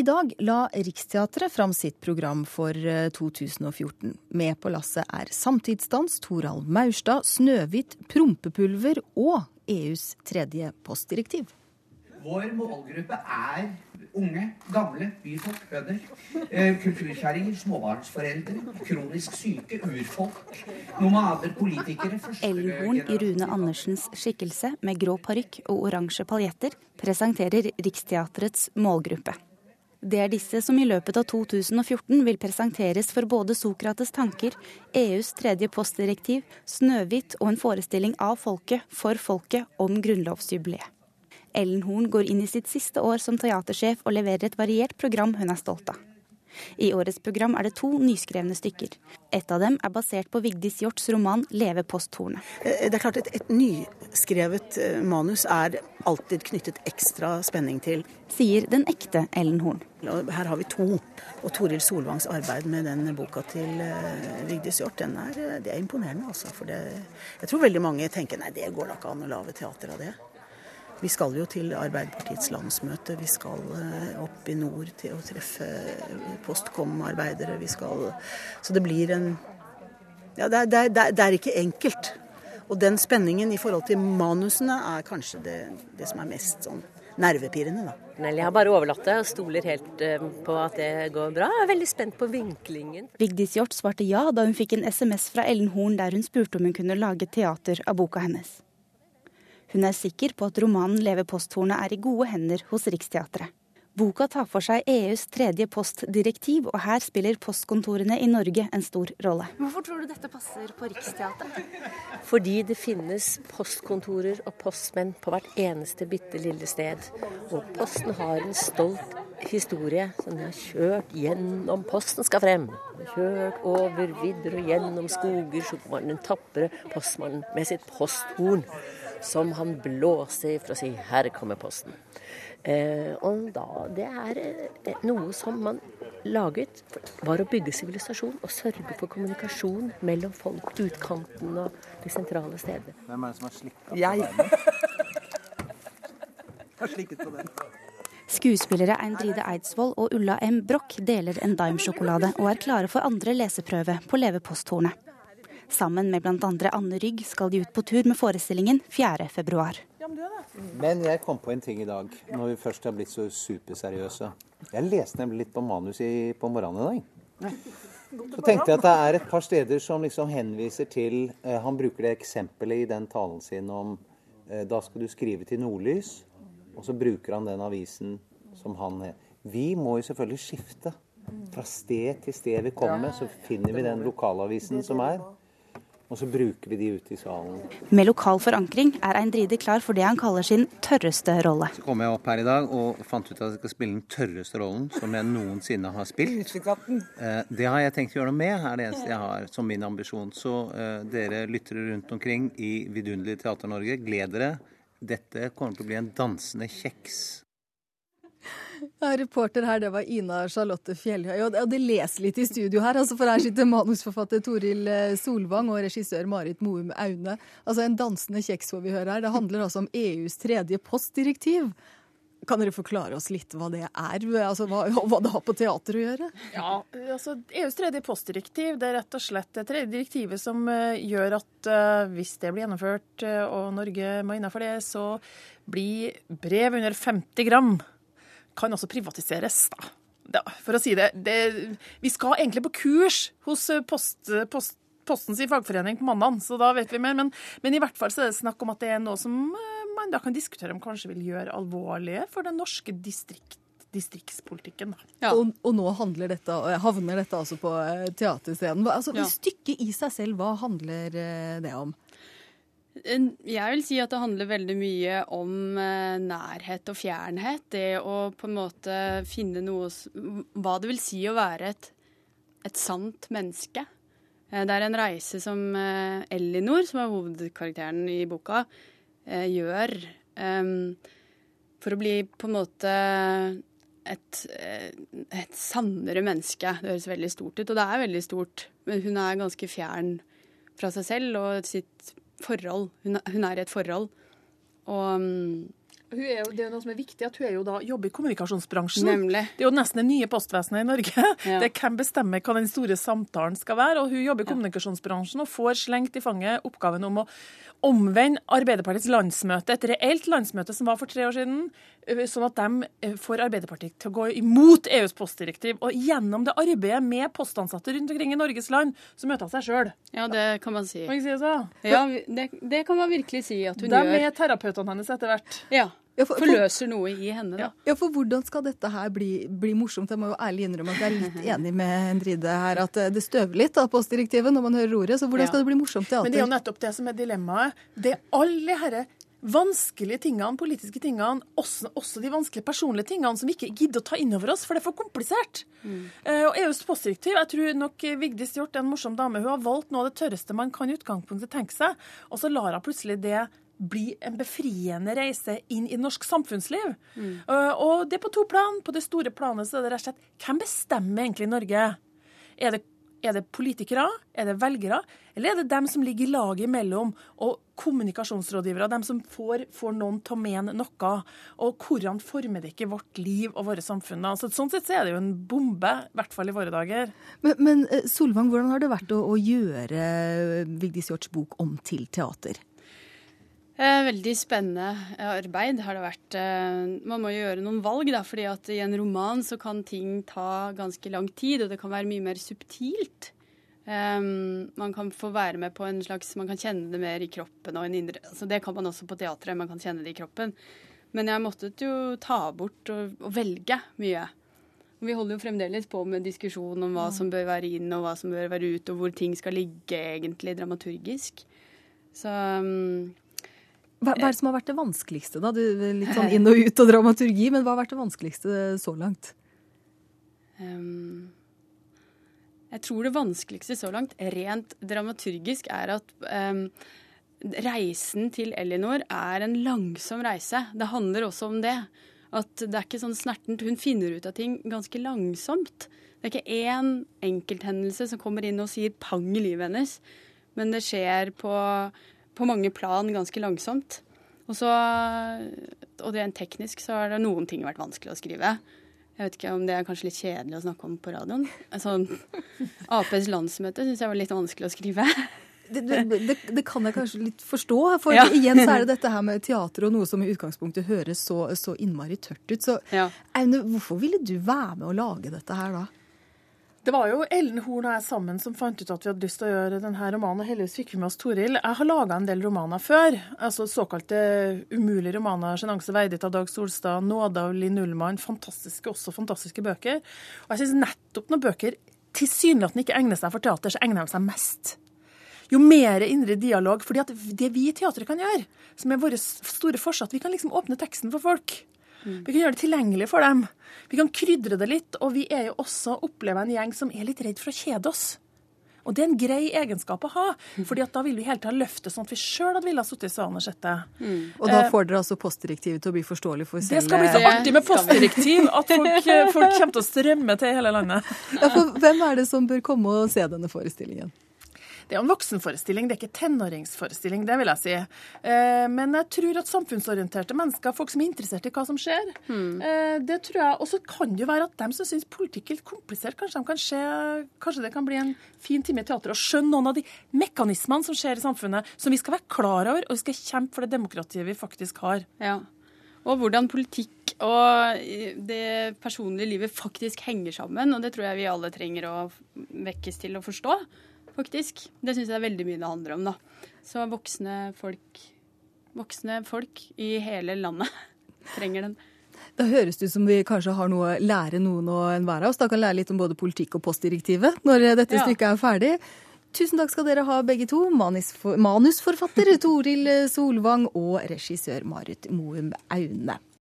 I dag la Riksteatret fram sitt program for 2014. Med på lasset er Samtidsdans, Toralv Maurstad, Snøhvit, Prompepulver og EUs tredje postdirektiv. Vår målgruppe er unge, gamle, byfolk, bønder. Eh, kulturkjerringer, småbarnsforeldre, kronisk syke, urfolk, nomader, politikere Ellen i Rune Andersens skikkelse med grå parykk og oransje paljetter presenterer Riksteatrets målgruppe. Det er disse som i løpet av 2014 vil presenteres for både Sokrates tanker, EUs tredje postdirektiv, Snøhvit og en forestilling av folket for folket om grunnlovsjubileet. Ellen Horn går inn i sitt siste år som teatersjef og leverer et variert program hun er stolt av. I årets program er det to nyskrevne stykker. Et av dem er basert på Vigdis Hjorts roman 'Leve posthornet'. Eh, det er klart Et, et nyskrevet eh, manus er alltid knyttet ekstra spenning til. Sier den ekte Ellen Horn. Her har vi to. Og Toril Solvangs arbeid med den boka til uh, Vigdis Hjort, er, det er imponerende. altså. For det, jeg tror veldig mange tenker nei, det går da ikke an å lage teater av det. Vi skal jo til Arbeiderpartiets landsmøte. Vi skal eh, opp i nord til å treffe postkom-arbeidere. Vi skal Så det blir en Ja, det er, det, er, det er, ikke enkelt. Og den spenningen i forhold til manusene er kanskje det, det som er mest sånn nervepirrende, da. Jeg har bare overlatt det og stoler helt eh, på at det går bra. Jeg er veldig spent på vinklingen. Vigdis Hjorth svarte ja da hun fikk en SMS fra Ellen Horn der hun spurte om hun kunne lage teater av boka hennes. Hun er sikker på at romanen 'Leve posthornet' er i gode hender hos Riksteatret. Boka tar for seg EUs tredje postdirektiv, og her spiller postkontorene i Norge en stor rolle. Hvorfor tror du dette passer på Riksteatret? Fordi det finnes postkontorer og postmenn på hvert eneste bitte lille sted. Og Posten har en stolt historie som de har kjørt gjennom Posten skal frem. Kjørt over vidder og gjennom skoger, så var den tapre postmannen med sitt posthorn som han blåser for å si 'her kommer posten'. Eh, og da, Det er eh, noe som man laget var å bygge sivilisasjon og sørge for kommunikasjon mellom folk, utkanten og de sentrale stedene. Hvem er det som har slikka på Jeg. har slikket på den. Skuespillere Eindride Eidsvoll og Ulla M. Broch deler en Dime-sjokolade og er klare for andre leseprøve på Leveposthornet. Sammen med bl.a. Anne Rygg skal de ut på tur med forestillingen 4.2. Men jeg kom på en ting i dag, når vi først har blitt så superseriøse. Jeg leste nemlig litt på manus i, på morgenen i dag. Så tenkte jeg at det er et par steder som liksom henviser til eh, Han bruker det eksempelet i den talen sin om eh, da skal du skrive til Nordlys, og så bruker han den avisen som han Vi må jo selvfølgelig skifte. Fra sted til sted vi kommer, så finner vi den lokalavisen som er. Og så bruker vi de ute i salen. Med lokal forankring er Eindride klar for det han kaller sin tørreste rolle. Så kom jeg opp her i dag og fant ut at jeg skal spille den tørreste rollen som jeg noensinne har spilt. Eh, det har jeg tenkt å gjøre noe med, er det eneste jeg har som min ambisjon. Så eh, dere lyttere rundt omkring i vidunderlige Teater-Norge, gled dere. Dette kommer til å bli en dansende kjeks. Ja, reporter her, det var Ina Charlotte Fjellhøy. Og det leser litt i studio her, altså, for her sitter manusforfatter Toril eh, Solvang og regissør Marit Moum Aune. Altså En dansende kjeks får vi høre her. Det handler altså om EUs tredje postdirektiv. Kan dere forklare oss litt hva det er, altså hva, hva, det har på teater å gjøre? Ja, altså EUs tredje postdirektiv det er rett og slett det tredje direktivet som uh, gjør at uh, hvis det blir gjennomført og Norge må innenfor det, så blir brev under 50 gram kan også privatiseres, da. da for å si det, det, Vi skal egentlig på kurs hos eh, post, post, Postens fagforening på mandag, så da vet vi mer. Men, men, i hvert fall så er det snakk om at det er noe som eh, man da kan diskutere om kanskje vil gjøre alvorlige for den norske distrikt distriktspolitikken. Ja. Og, og, nå dette, havner dette altså på eh, teaterscenen. Altså, ja. Stykket i seg selv, hva handler det om? Jeg vil si at det handler veldig mye om eh, nærhet og fjernhet. Det å på en måte finne noe Hva det vil si å være et, et sant menneske. Eh, det er en reise som eh, Ellinor, som er hovedkarakteren i boka, gjør for å bli på en måte et, et sannere menneske. Det høres veldig stort ut, og det er veldig stort. Men hun er ganske fjern fra seg selv og sitt forhold. Hun, hun er i et forhold. Og, Hun er jo, det er noe som er viktig, at hun er jo da, jobber i kommunikasjonsbransjen. Nemlig. Det er jo nesten det nye postvesenet i Norge. Ja. Det er hvem bestemmer hva den store samtalen skal være. Og hun jobber i kommunikasjonsbransjen og får slengt i fanget oppgaven om å omvende Arbeiderpartiets landsmøte, et reelt landsmøte som var for tre år siden, sånn at de eh, får Arbeiderpartiet til å gå imot EUs postdirektiv. Og gjennom det arbeidet med postansatte rundt omkring i Norges land, så møter hun seg sjøl. Ja, det kan man si. Kan si det så? Ja, det, det kan man virkelig si at hun De gjør. er terapeutene hennes etter hvert. Ja. Ja, for- for- noe i henne, da. Ja, for hvordan skal dette her bli, bli morsomt? Jeg må jo ærlig innrømme at jeg er litt enig med Endride her, at eh, det støver litt av postdirektivet når man hører ordet. Så hvordan Ja. skal det bli morsomt teater? Men det er jo nettopp det som er dilemmaet. Det er alle disse vanskelige tingene, politiske tingene, også, også de vanskelige personlige tingene, som vi ikke gidder å ta inn over oss, for det er for komplisert. Eh, og EUs postdirektiv, jeg tror nok Vigdis Hjorth er en morsom dame. Hun har valgt noe av det tørreste man kan i utgangspunktet tenke seg, og så lar hun plutselig det bli en befriende reise inn i norsk samfunnsliv. Eh, og det er på to plan. På det store planet så er det rett og slett hvem bestemmer egentlig Norge? Er det, er det politikere, er det velgere, eller er det dem som ligger i laget imellom, og kommunikasjonsrådgivere, dem som får, får noen til å mene noe? Og hvordan former det ikke vårt liv og våre samfunn? Altså, sånn sett så er det jo en bombe, i hvert fall i våre dager. Men, men eh, Solvang, hvordan har det vært å, å gjøre eh, Vigdis Hjorts bok om til teater? Eh, Veldig spennende eh, arbeid har det vært. Eh, Man må jo gjøre noen valg, da, fordi at i en roman så kan ting ta ganske lang tid, og det kan være mye mer subtilt. Um, man kan få være med på en slags Man kan kjenne det mer i kroppen og en indre altså Det kan man også på teatret, man kan kjenne det i kroppen. Men jeg måttet jo ta bort og, og velge mye. Og vi holder jo fremdeles på med diskusjon om hva som bør være inn og hva som bør være ut, og hvor ting skal ligge egentlig dramaturgisk. Så um, Hva, hva er det som har vært det vanskeligste? da? Du, litt sånn inn og ut og dramaturgi, men hva har vært det vanskeligste så langt? Um, jeg tror det vanskeligste så langt, rent dramaturgisk, er at um, reisen til Elinor er en langsom reise. Det handler også om det. At det er ikke sånn snertent. Hun finner ut av ting ganske langsomt. Det er ikke én enkelthendelse som kommer inn og sier pang i livet hennes, men det skjer på, på mange plan ganske langsomt. Og så, og rent teknisk så har det noen ting vært vanskelig å skrive. Jeg vet ikke om det er kanskje litt kjedelig å snakke om på radioen. Sånn, Aps landsmøte syns jeg var litt vanskelig å skrive. Det, det, det, det kan jeg kanskje litt forstå. For Ja. igjen så er det dette her med teater og noe som i utgangspunktet høres så, så innmari tørt ut. Så Ja. Aune, hvorfor ville du være med å lage dette her da? Det var jo Ellen Horn og jeg sammen som fant ut at vi hadde lyst til å gjøre denne romanen. og Heldigvis fikk vi med oss Toril. Jeg har laga en del romaner før. altså Såkalte umulige romaner. 'Sjenanse verdig' av Dag Solstad, 'Nåde' av Linn Ullmann. Fantastiske, også fantastiske bøker. Og jeg syns nettopp når bøker tilsynelatende ikke egner seg for teater, så egner de seg mest. Jo mer indre dialog. fordi at det vi i teatret kan gjøre, som er vår store at vi kan liksom åpne teksten for folk. Vi kan gjøre det tilgjengelig for dem. Vi kan krydre det litt, og vi er jo også opplever en gjeng som er litt redd for å kjede oss. Og det er en grei egenskap å ha, fordi at da vil vi hele tida løfte sånn at vi sjøl hadde villet ha sittet i salen og sett det. Og da får dere altså postdirektivet til å bli forståelig for selv Det skal bli så artig med postdirektiv at folk, folk kommer til å strømme til hele landet. ja, for Hvem er det som bør komme og se denne forestillingen? Det er en voksenforestilling, det er ikke tenåringsforestilling, det vil jeg si. Eh, men jeg tror at samfunnsorienterte mennesker, folk som er interessert i hva som skjer, mm. det tror jeg. Og så kan det jo være at dem som syns politikk er litt komplisert, kanskje, kan se, kanskje det kan bli en fin time i teatret å skjønne noen av de mekanismene som skjer i samfunnet, som vi skal være klar over, og vi skal kjempe for det demokratiet vi faktisk har. Ja. Og hvordan politikk og det personlige livet faktisk henger sammen. Og det tror jeg vi alle trenger å vekkes til å forstå, faktisk. Det syns jeg er veldig mye det handler om, da. Så voksne folk, voksne folk i hele landet trenger den. Da høres det ut som vi kanskje har noe å lære noen og enhver av oss. Da kan lære litt om både politikk og postdirektivet når dette Ja. stykket er ferdig. Tusen takk skal dere ha begge to. Manusforfatter Toril Solvang og regissør Marit Moum Aune.